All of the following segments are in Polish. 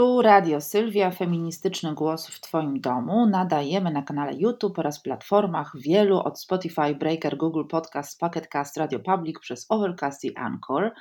Tu Radio Sylwia, feministyczny głos w Twoim domu. Nadajemy na kanale YouTube oraz platformach wielu od Spotify, Breaker, Google Podcast, Pocketcast, Radio Public przez Overcast i Anchor.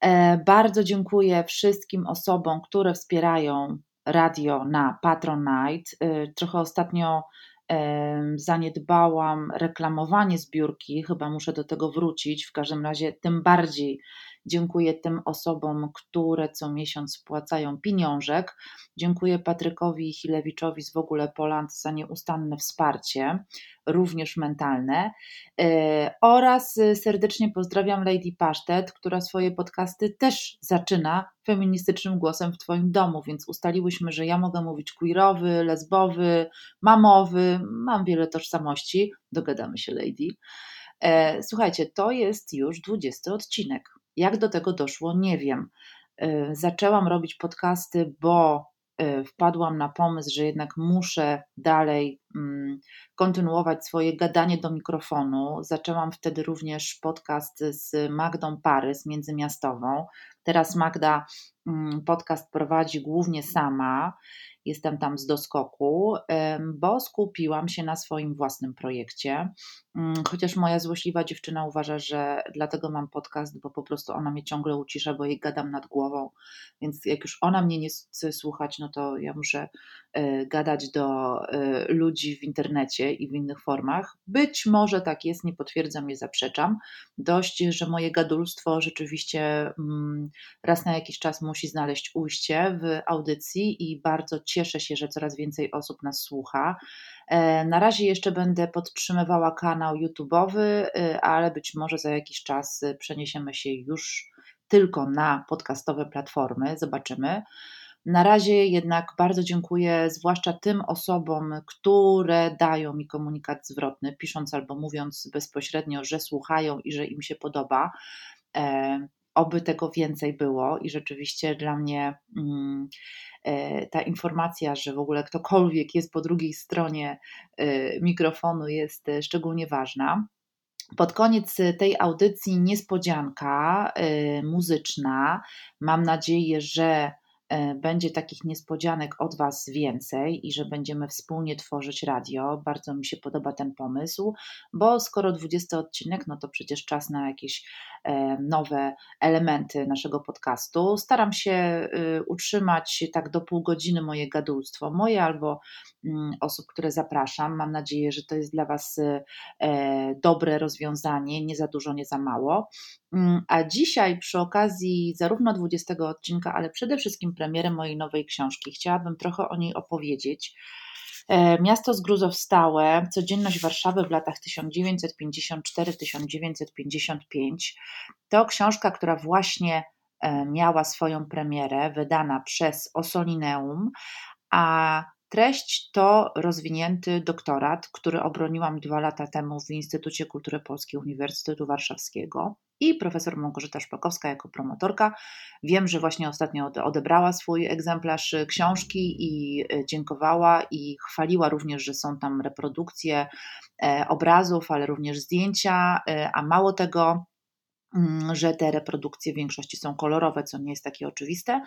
E, bardzo dziękuję wszystkim osobom, które wspierają radio na Patronite. E, trochę ostatnio e, zaniedbałam reklamowanie zbiórki, chyba muszę do tego wrócić. W każdym razie, tym bardziej Dziękuję tym osobom, które co miesiąc wpłacają pieniążek. Dziękuję Patrykowi Chilewiczowi z w ogóle Poland za nieustanne wsparcie, również mentalne. E, oraz serdecznie pozdrawiam Lady Pasztet, która swoje podcasty też zaczyna feministycznym głosem w Twoim domu, więc ustaliłyśmy, że ja mogę mówić queerowy, lesbowy, mamowy, mam wiele tożsamości, dogadamy się Lady. E, słuchajcie, to jest już 20 odcinek. Jak do tego doszło, nie wiem. Y, zaczęłam robić podcasty, bo y, wpadłam na pomysł, że jednak muszę dalej mm, kontynuować swoje gadanie do mikrofonu. Zaczęłam wtedy również podcast z Magdą Parys, międzymiastową. Teraz Magda mm, podcast prowadzi głównie sama jestem tam z doskoku, bo skupiłam się na swoim własnym projekcie. Mm, chociaż moja złośliwa dziewczyna uważa, że dlatego mam podcast, bo po prostu ona mnie ciągle ucisza, bo jej gadam nad głową. Więc jak już ona mnie nie chce słuchać, no to ja muszę e, gadać do e, ludzi w internecie i w innych formach. Być może tak jest, nie potwierdzam, nie zaprzeczam. Dość, że moje gadulstwo rzeczywiście mm, raz na jakiś czas musi znaleźć ujście w audycji i bardzo cieszę się, że coraz więcej osób nas słucha. E, na razie jeszcze będę podtrzymywała kanał YouTube'owy, e, ale być może za jakiś czas przeniesiemy się już tylko na podcastowe platformy. Zobaczymy. Na razie jednak bardzo dziękuję, zwłaszcza tym osobom, które dają mi komunikat zwrotny, pisząc albo mówiąc bezpośrednio, że słuchają i że im się podoba. Oby tego więcej było i rzeczywiście dla mnie mm, e, ta informacja, że w ogóle ktokolwiek jest po drugiej stronie e, mikrofonu jest e, szczególnie ważna. Pod koniec tej audycji niespodzianka muzyczna. Mam nadzieję, że będzie takich niespodzianek od Was więcej i że będziemy wspólnie tworzyć radio. Bardzo mi się podoba ten pomysł, bo skoro 20 odcinek, no to przecież czas na jakieś e, nowe elementy naszego podcastu. Staram się y, utrzymać tak do pół godziny moje gadulstwo, moje albo mm, osób, które zapraszam. Mam nadzieję, że to jest dla Was e, dobre rozwiązanie, nie za dużo, nie za mało. Mm, a dzisiaj przy okazji zarówno 20 odcinka, ale przede wszystkim premiery mojej nowej książki, chciałabym trochę o niej opowiedzieć. E, Miasto zgruzowstałe, codzienność Warszawy w latach 1954-1955 to książka, która właśnie e, miała swoją premierę, wydana przez Osolineum, a Treść to rozwinięty doktorat, który obroniłam dwa lata temu w Instytucie Kultury Polskiej Uniwersytetu Warszawskiego i profesor Małgorzata Szpakowska jako promotorka. Wiem, że właśnie ostatnio odebrała swój egzemplarz książki i e, dziękowała i chwaliła również, że są tam reprodukcje e, obrazów, ale również zdjęcia, e, a mało tego, że te reprodukcje w większości są kolorowe, co nie jest takie oczywiste.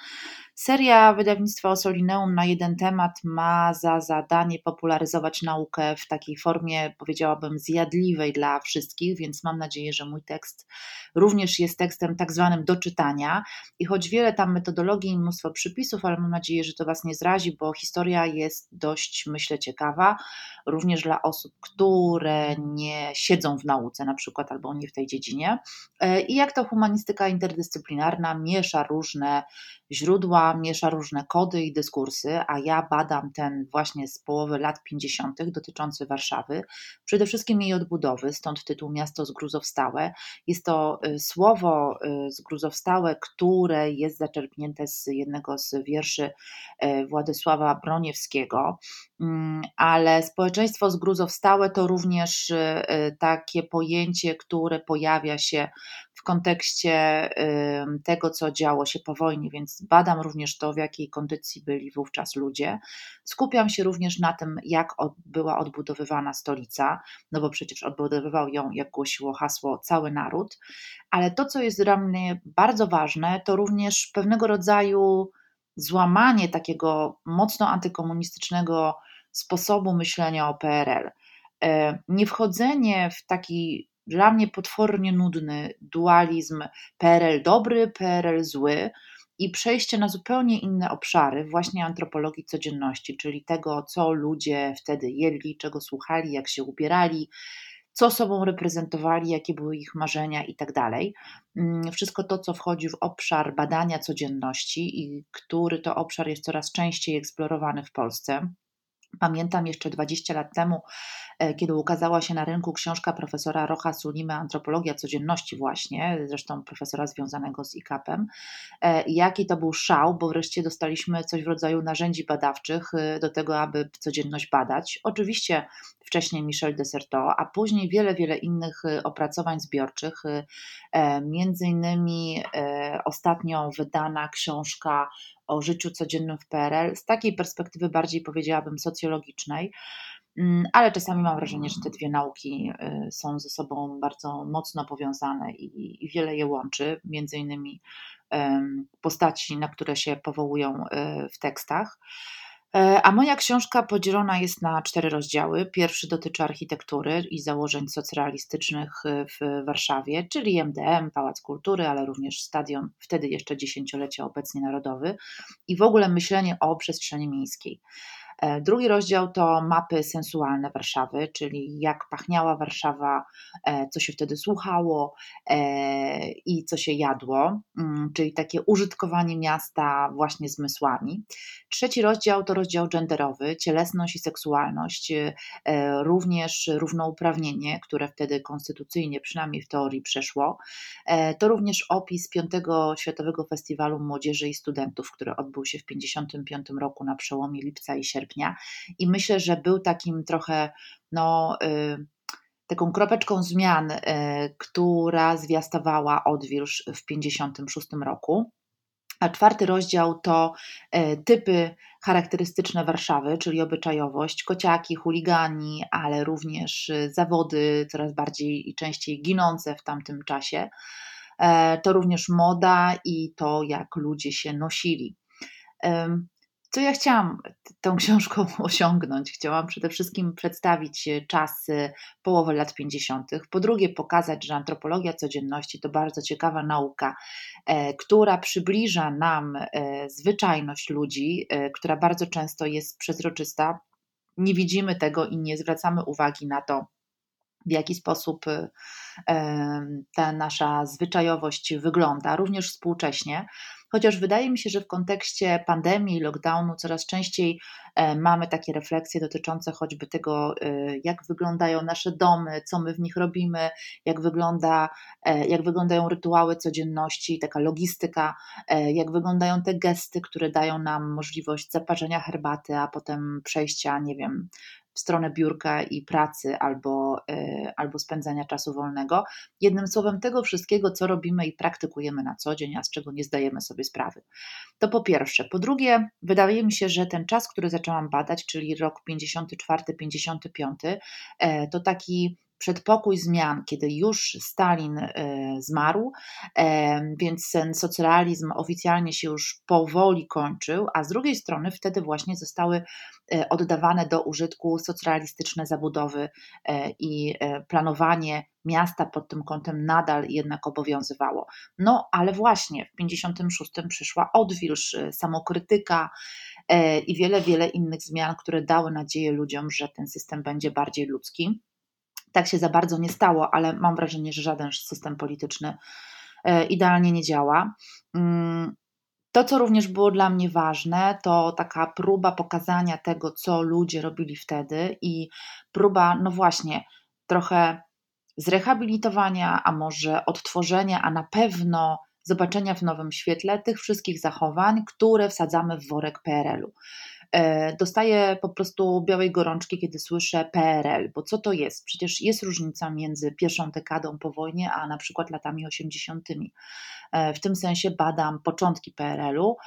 Seria wydawnictwa Osolineum na jeden temat ma za zadanie popularyzować naukę w takiej formie, powiedziałabym, zjadliwej dla wszystkich, więc mam nadzieję, że mój tekst również jest tekstem tak zwanym do czytania. I choć wiele tam metodologii i mnóstwo przypisów, ale mam nadzieję, że to Was nie zrazi, bo historia jest dość, myślę, ciekawa, również dla osób, które nie siedzą w nauce na przykład albo nie w tej dziedzinie e, i jak to humanistyka interdyscyplinarna miesza różne źródła, miesza różne kody i dyskursy, a ja badam ten właśnie z połowy lat 50. dotyczący Warszawy, przede wszystkim jej odbudowy, stąd tytuł Miasto Zgruzowstałe. Jest to y, słowo y, zgruzowstałe, które jest zaczerpnięte z jednego z wierszy y, Władysława Broniewskiego, mm, ale społeczeństwo zgruzowstałe to również takie pojęcie, które pojawia się w kontekście tego, co działo się po wojnie, więc badam również to, w jakiej kondycji byli wówczas ludzie. Skupiam się również na tym, jak była odbudowywana stolica, no bo przecież odbudowywał ją, jak głosiło hasło, cały naród. Ale to, co jest dla mnie bardzo ważne, to również pewnego rodzaju złamanie takiego mocno antykomunistycznego sposobu myślenia o PRL, e, nie wchodzenie w taki dla mnie potwornie nudny dualizm PRL dobry, PRL zły i przejście na zupełnie inne obszary, właśnie antropologii codzienności, czyli tego, co ludzie wtedy jedli, czego słuchali, jak się ubierali, co sobą reprezentowali, jakie były ich marzenia i tak dalej. Mm, wszystko to, co wchodzi w obszar badania codzienności i który to obszar jest coraz częściej eksplorowany w Polsce. Pamiętam jeszcze 20 lat temu, e, kiedy ukazała się na rynku książka profesora Rocha Sulimy Antropologia codzienności właśnie, zresztą profesora związanego z ICAP-em. E, jaki to był szał, bo wreszcie dostaliśmy coś w rodzaju narzędzi badawczych e, do tego, aby codzienność badać. Oczywiście wcześniej Michel Desertot, a później wiele, wiele innych opracowań zbiorczych, między innymi ostatnio wydana książka o życiu codziennym w PRL z takiej perspektywy bardziej powiedziałabym socjologicznej, mm, ale czasami mam wrażenie, że te dwie nauki y, są ze sobą bardzo mocno powiązane i, wiele je łączy, między innymi postaci, na które się powołują y, w tekstach. E, a moja książka podzielona jest na cztery rozdziały. Pierwszy dotyczy architektury i założeń socrealistycznych e, w Warszawie, czyli MDM, Pałac Kultury, ale również stadion, wtedy jeszcze dziesięciolecie obecnie narodowy i w ogóle myślenie o przestrzeni miejskiej. E, drugi rozdział to mapy sensualne Warszawy, czyli jak pachniała Warszawa, e, co się wtedy słuchało e, i co się jadło, mm, czyli takie użytkowanie miasta właśnie zmysłami. Trzeci rozdział to rozdział genderowy, cielesność i seksualność, również równouprawnienie, które wtedy konstytucyjnie, przynajmniej w teorii, przeszło. To również opis piątego Światowego Festiwalu Młodzieży i Studentów, który odbył się w 1955 roku na przełomie lipca i sierpnia sierpnia i myślę, że był takim trochę, no, y, taką kropeczką zmian, y, która zwiastowała odwilż w 56 roku. A czwarty rozdział to y, typy charakterystyczne Warszawy, czyli obyczajowość, kociaki, chuligani, ale również zawody coraz bardziej i częściej ginące w tamtym czasie. E, to również moda i to, jak ludzie się nosili co ja chciałam tą książką osiągnąć? Chciałam przede wszystkim przedstawić e, czasy połowy lat 50., po drugie pokazać, że antropologia codzienności to bardzo ciekawa nauka, e, która przybliża nam e, zwyczajność ludzi, która bardzo często jest przezroczysta. Nie widzimy tego i nie zwracamy uwagi na to, w jaki sposób ta nasza zwyczajowość wygląda, również współcześnie chociaż wydaje mi się, że w kontekście pandemii, lockdownu coraz częściej e, mamy takie refleksje dotyczące choćby tego, e, jak wyglądają nasze domy, co my w nich robimy, jak, wygląda, e, jak wyglądają rytuały codzienności, taka logistyka, jak wyglądają te gesty, które dają nam możliwość zaparzenia herbaty, a potem przejścia, nie wiem, w stronę biurka i pracy albo, e, albo spędzania czasu wolnego. Jednym słowem, tego wszystkiego, co robimy i praktykujemy na co dzień, a z czego nie zdajemy sobie sprawy. To po pierwsze. Po drugie, wydaje mi się, że ten czas, który zaczęłam badać, czyli rok 54-55, e, to taki przedpokój zmian, kiedy już Stalin e, zmarł, e, więc ten socrealizm oficjalnie się już powoli kończył, a z drugiej strony wtedy właśnie zostały e, oddawane do użytku socrealistyczne zabudowy i planowanie miasta pod tym kątem nadal jednak obowiązywało. No ale właśnie w 56 przyszła odwilż, samokrytyka i wiele, wiele innych zmian, które dały nadzieję ludziom, że ten system będzie bardziej ludzki. Tak się za bardzo nie stało, ale mam wrażenie, że żaden system polityczny e, idealnie nie działa. Mm, to, co również było dla mnie ważne, to taka próba pokazania tego, co ludzie robili wtedy i próba, no właśnie, trochę zrehabilitowania, a może odtworzenia, a na pewno zobaczenia w nowym świetle tych wszystkich zachowań, które wsadzamy w worek PRL-u. E, dostaję po prostu białej gorączki, kiedy słyszę PRL, bo co to jest? Przecież jest różnica między pierwszą dekadą po wojnie, a na przykład latami 80. E, w tym sensie badam początki PRL-u,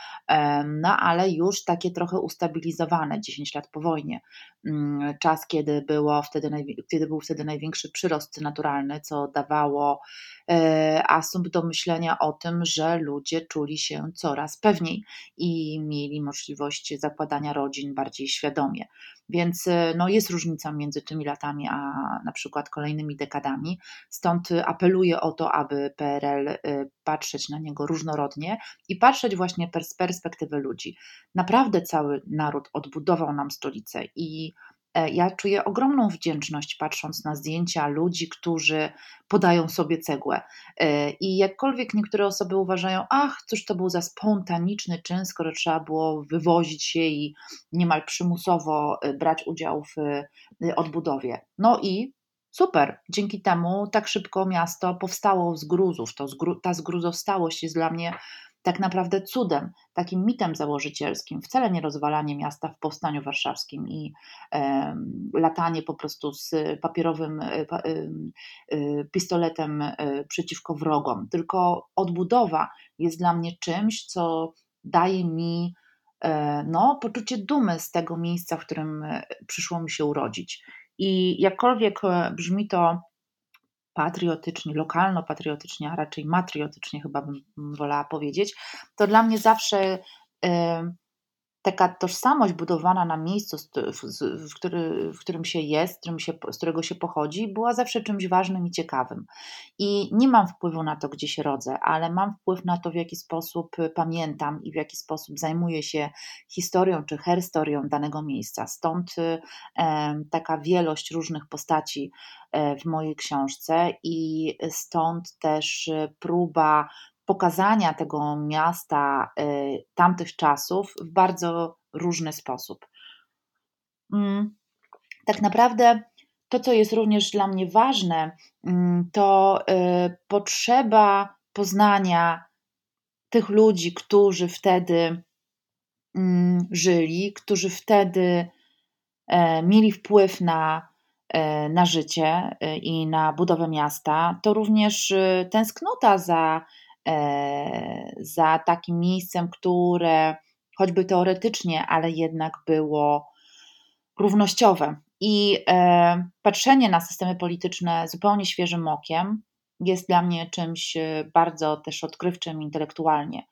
no ale już takie trochę ustabilizowane 10 lat po wojnie. Mm, czas, kiedy, było wtedy, kiedy był wtedy największy przyrost naturalny, co dawało e, asumpt do myślenia o tym, że ludzie czuli się coraz pewniej i mieli możliwość zakładania rodzin bardziej świadomie. Więc e, no, jest różnica między tymi latami a na przykład kolejnymi dekadami. Stąd apeluję o to, aby PRL e, patrzeć na niego różnorodnie i patrzeć właśnie z perspektywy ludzi. Naprawdę cały naród odbudował nam stolicę i E, ja czuję ogromną wdzięczność patrząc na zdjęcia ludzi, którzy podają sobie cegłę. E, I jakkolwiek niektóre osoby uważają, ach, cóż to był za spontaniczny czyn, skoro trzeba było wywozić się i niemal przymusowo e, brać udział w odbudowie. No i super, dzięki temu tak szybko miasto powstało z gruzów. To ta zgruzostałość jest dla mnie tak naprawdę cudem, takim mitem założycielskim, wcale nie rozwalanie miasta w powstaniu warszawskim i e, latanie po prostu z papierowym e, e, e pistoletem e, przeciwko wrogom, tylko odbudowa jest dla mnie czymś, co daje mi e, no, poczucie dumy z tego miejsca, w którym przyszło mi się urodzić. I jakkolwiek brzmi to patriotycznie, lokalno-patriotycznie, a raczej matriotycznie chyba bym wolała powiedzieć, to dla mnie zawsze taka tożsamość budowana na miejscu, w, który, w którym się jest, którym się, z którego się pochodzi, była zawsze czymś ważnym i ciekawym. I nie mam wpływu na to, gdzie się rodzę, ale mam wpływ na to, w jaki sposób pamiętam i w jaki sposób zajmuję się historią czy herstorią danego miejsca. Stąd e, taka wielość różnych postaci e, w mojej książce i stąd też próba pokazania tego miasta y, tamtych czasów w bardzo różny sposób. Mm, tak naprawdę to, co jest również dla mnie ważne, mm, to y, potrzeba poznania tych ludzi, którzy wtedy mm, żyli, którzy wtedy e, mieli wpływ na, e, na życie e, i na budowę miasta, to również y, tęsknota za za takim miejscem, które choćby teoretycznie, ale jednak było równościowe. I e, patrzenie na systemy polityczne zupełnie świeżym okiem jest dla mnie czymś e, bardzo też odkrywczym intelektualnie.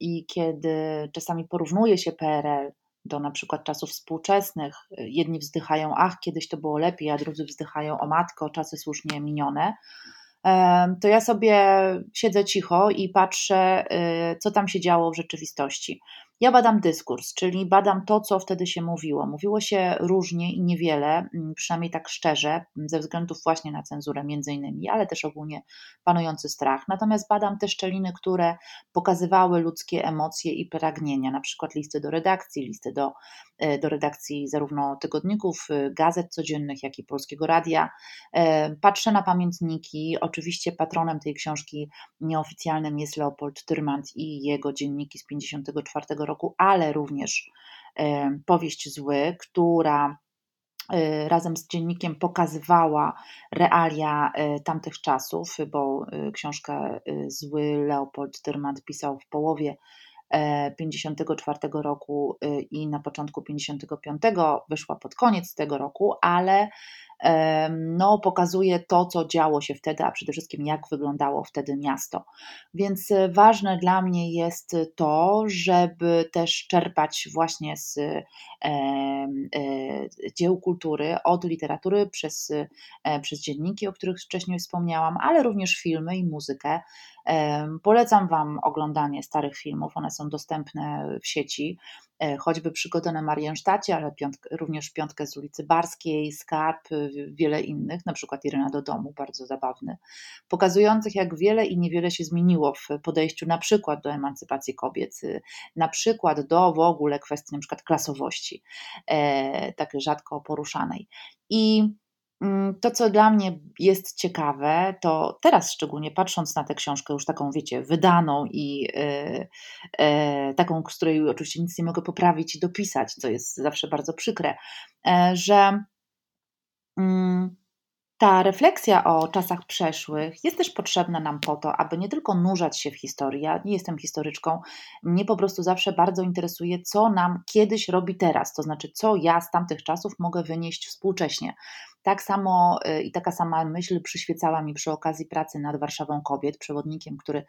I kiedy czasami porównuje się PRL do na przykład czasów współczesnych, jedni wzdychają, ach, kiedyś to było lepiej, a drudzy wzdychają, o matko, czasy słusznie minione to ja sobie siedzę cicho i patrzę, y, co tam się działo w rzeczywistości. Ja badam dyskurs, czyli badam to, co wtedy się mówiło. Mówiło się różnie i niewiele, mm, przynajmniej tak szczerze, ze względów właśnie na cenzurę między innymi, ale też ogólnie panujący strach. Natomiast badam te szczeliny, które pokazywały ludzkie emocje i pragnienia, na przykład listy do redakcji, listy do, do redakcji zarówno tygodników, e, gazet codziennych, jak i Polskiego Radia. E, patrzę na pamiętniki. Oczywiście patronem tej książki nieoficjalnym jest Leopold Tyrmand i jego dzienniki z 54 roku, ale również powieść Zły, która e, razem z dziennikiem pokazywała realia e, tamtych czasów, bo e, książkę Zły Leopold Tyrmand pisał w połowie 54 roku i na początku 55 wyszła pod koniec tego roku, ale no, pokazuje to, co działo się wtedy, a przede wszystkim jak wyglądało wtedy miasto. Więc e, ważne dla mnie jest to, żeby też czerpać właśnie z e, e, dzieł kultury, od literatury przez, przez dzienniki, o których wcześniej wspomniałam, ale również filmy i muzykę. Polecam Wam oglądanie starych filmów, one są dostępne w sieci. E, choćby przygodę na Mariensztacie, ale również piątkę z ulicy Barskiej, Skarb, wiele innych, na przykład Irena do domu, bardzo zabawny, pokazujących jak wiele i niewiele się zmieniło w podejściu na przykład do emancypacji kobiet, y, na przykład do w ogóle kwestii na przykład klasowości, e, tak rzadko poruszanej. I to, co dla mnie jest ciekawe, to teraz szczególnie patrząc na tę książkę, już taką, wiecie, wydaną i e, e, taką, z której oczywiście nic nie mogę poprawić i dopisać, co jest zawsze bardzo przykre, e, że mm, ta refleksja o czasach przeszłych jest też potrzebna nam po to, aby nie tylko nurzać się w historii. Ja nie jestem historyczką, mnie po prostu zawsze bardzo interesuje, co nam kiedyś robi teraz, to znaczy, co ja z tamtych czasów mogę wynieść współcześnie. Tak samo y, i taka sama myśl przyświecała mi przy okazji pracy nad Warszawą Kobiet, przewodnikiem, który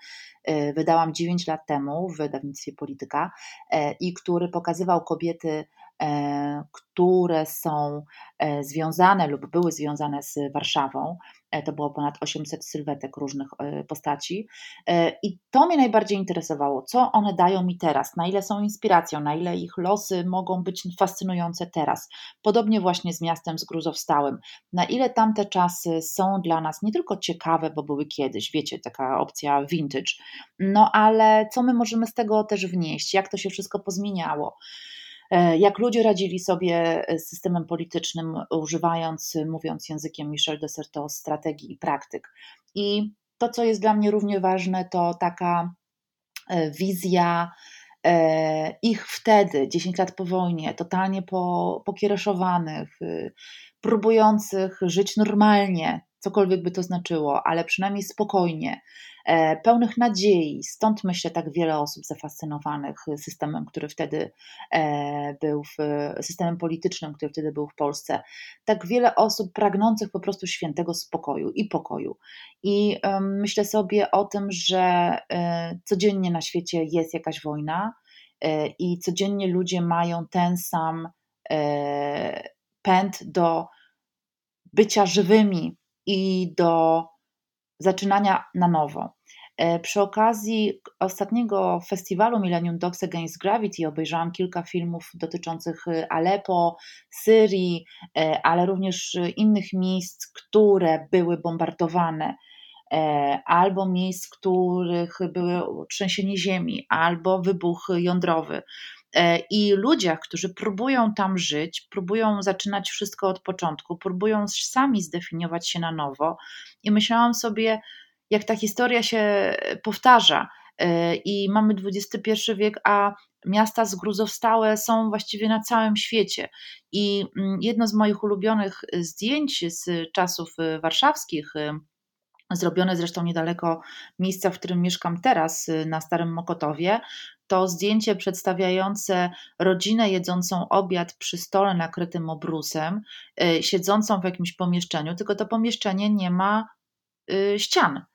y, wydałam 9 lat temu w wydawnictwie Polityka e, i który pokazywał kobiety E, które są e, związane lub były związane z Warszawą. E, to było ponad 800 sylwetek różnych postaci. I to mnie najbardziej interesowało, co one dają mi teraz, na ile są inspiracją, na ile ich losy mogą być fascynujące teraz. Podobnie właśnie z miastem zgruzowstałym. Na ile tamte czasy są dla nas nie tylko ciekawe, bo były kiedyś, wiecie, taka opcja vintage, no ale co my możemy z tego też wnieść, jak to się wszystko pozmieniało. E, jak ludzie radzili sobie z systemem politycznym, używając, mówiąc językiem Michel de Certeau, strategii i praktyk. I to, co jest dla mnie równie ważne, to taka e, wizja e, ich wtedy, 10 lat po wojnie, totalnie po, pokiereszowanych, próbujących żyć normalnie, cokolwiek by to znaczyło, ale przynajmniej spokojnie, E, pełnych nadziei. Stąd myślę tak wiele osób zafascynowanych systemem, który wtedy e, był, w, systemem politycznym, który wtedy był w Polsce. Tak wiele osób pragnących po prostu świętego spokoju i pokoju. I myślę sobie o tym, że e, codziennie na świecie jest jakaś wojna i codziennie ludzie mają ten sam pęd do bycia żywymi i do zaczynania na nowo. E, przy okazji ostatniego festiwalu Millennium Dogs Against Gravity obejrzałam kilka filmów dotyczących e, Aleppo, Syrii, e, ale również innych miejsc, które były bombardowane, albo miejsc, w których były trzęsienie ziemi, albo wybuch jądrowy. I ludzie, którzy próbują tam żyć, próbują zaczynać wszystko od początku, próbują sami zdefiniować się na nowo. I myślałam sobie, jak ta historia się powtarza e, i mamy XXI wiek, a miasta zgruzowstałe są właściwie na całym świecie. I mm, jedno z moich ulubionych zdjęć z czasów e, warszawskich, e, zrobione zresztą niedaleko miejsca, w którym mieszkam teraz, na Starym Mokotowie, to zdjęcie przedstawiające rodzinę jedzącą obiad przy stole nakrytym obrusem, siedzącą w jakimś pomieszczeniu, tylko to pomieszczenie nie ma ścian.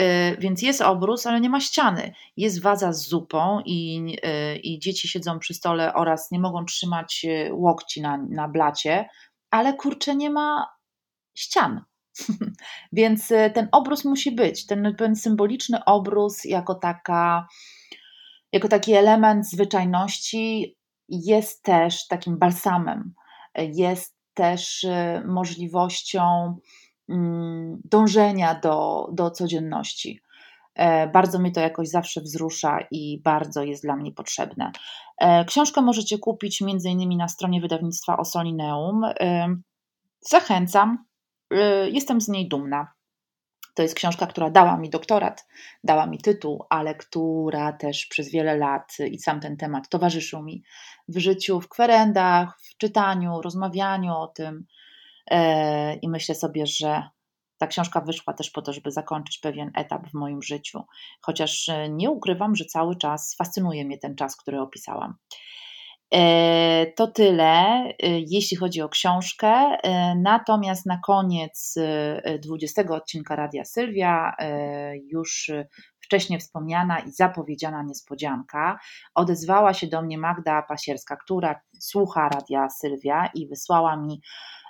Y, więc jest obrus, ale nie ma ściany. Jest waza z zupą i, y, i dzieci siedzą przy stole oraz nie mogą trzymać y, łokci na, na blacie, ale kurczę, nie ma ścian. Więc ten obrus musi być, ten, ten symboliczny obrus jako, taka, jako taki element zwyczajności jest też takim balsamem, jest też możliwością Mm, dążenia do, do codzienności. E, bardzo mnie to jakoś zawsze wzrusza i bardzo jest dla mnie potrzebne. E, książkę możecie kupić m.in. na stronie wydawnictwa Osolineum. E, zachęcam, jestem z niej dumna. To jest książka, która dała mi doktorat, dała mi tytuł, ale która też przez wiele lat i sam ten temat towarzyszył mi w życiu, w kwerendach, w czytaniu, rozmawianiu o tym, E, I myślę sobie, że ta książka wyszła też po to, żeby zakończyć pewien etap w moim życiu, chociaż e, nie ukrywam, że cały czas fascynuje mnie ten czas, który opisałam. E, to tyle, jeśli chodzi o książkę. Natomiast na koniec 20 odcinka Radia Sylwia już wcześniej wspomniana i zapowiedziana niespodzianka. Odezwała się do mnie Magda Pasierska, która słucha Radia Sylwia i wysłała mi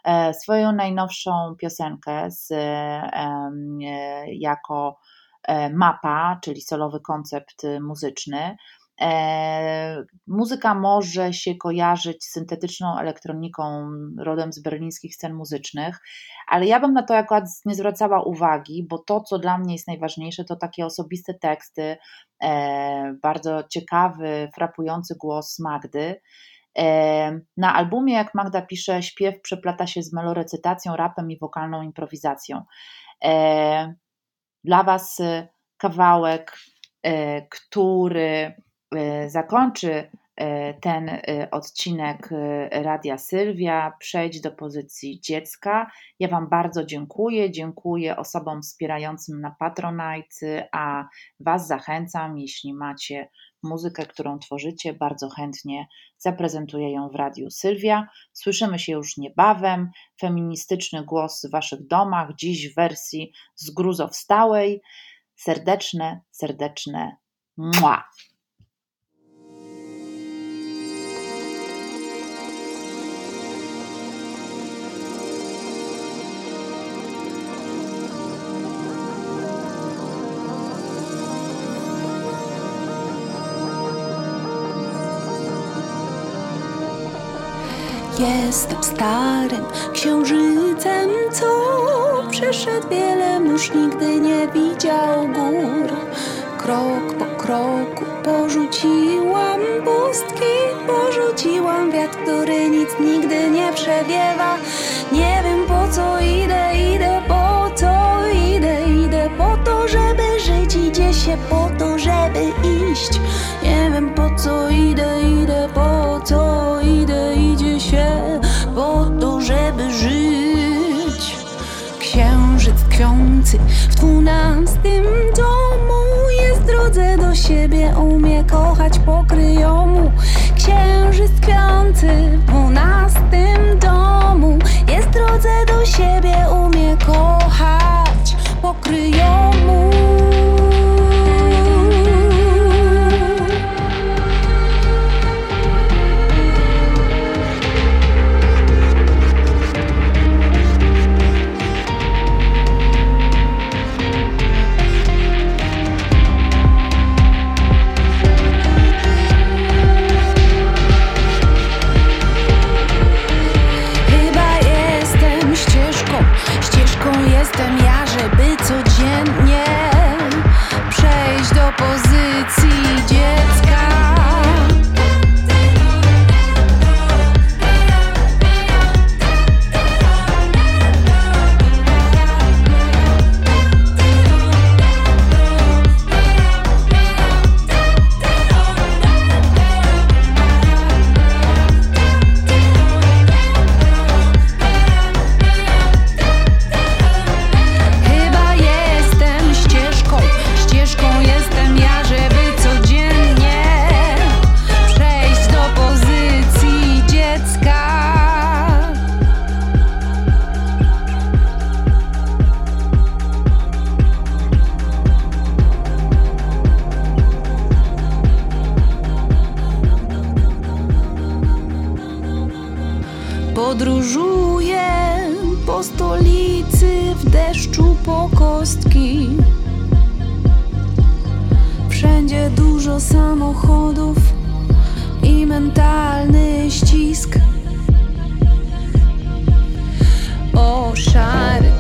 E, swoją najnowszą piosenkę z, e, jako e, mapa, czyli solowy koncept muzyczny. Muzyka może się kojarzyć z syntetyczną elektroniką rodem z berlińskich scen muzycznych, ale ja bym na to akurat nie zwracała uwagi, bo to, co dla mnie jest najważniejsze, to takie osobiste teksty, bardzo ciekawy, frapujący głos Magdy Na albumie, jak Magda pisze, śpiew przeplata się z melorecytacją, rapem i wokalną improwizacją. Dla Was kawałek, który zakończy E, ten e, odcinek e, Radia Sylwia, przejdź do pozycji dziecka. Ja Wam bardzo dziękuję. Dziękuję osobom wspierającym na Patronite, a Was zachęcam, jeśli macie muzykę, którą tworzycie, bardzo chętnie zaprezentuję ją w Radiu Sylwia. Słyszymy się już niebawem. Feministyczny głos w Waszych domach, dziś w wersji z gruzowstałej. Serdeczne, serdeczne. Mua! Jestem starym księżycem, co przeszedł wiele mórz, nigdy nie widział gór. Krok po kroku porzuciłam pustki, porzuciłam wiatr, który nic nigdy nie przewiewa. Nie wiem po co idę, idę po to, idę, idę po to, żeby żyć, idzie się po to, żeby iść. Nie wiem po co idę, idę po co się po to, żeby żyć. Księżyc tkwiący w dwunastym domu jest drodze do siebie, umie kochać pokryjomu. Księżyc tkwiący w dwunastym Wszędzie dużo samochodów i mentalny ścisk. O szary.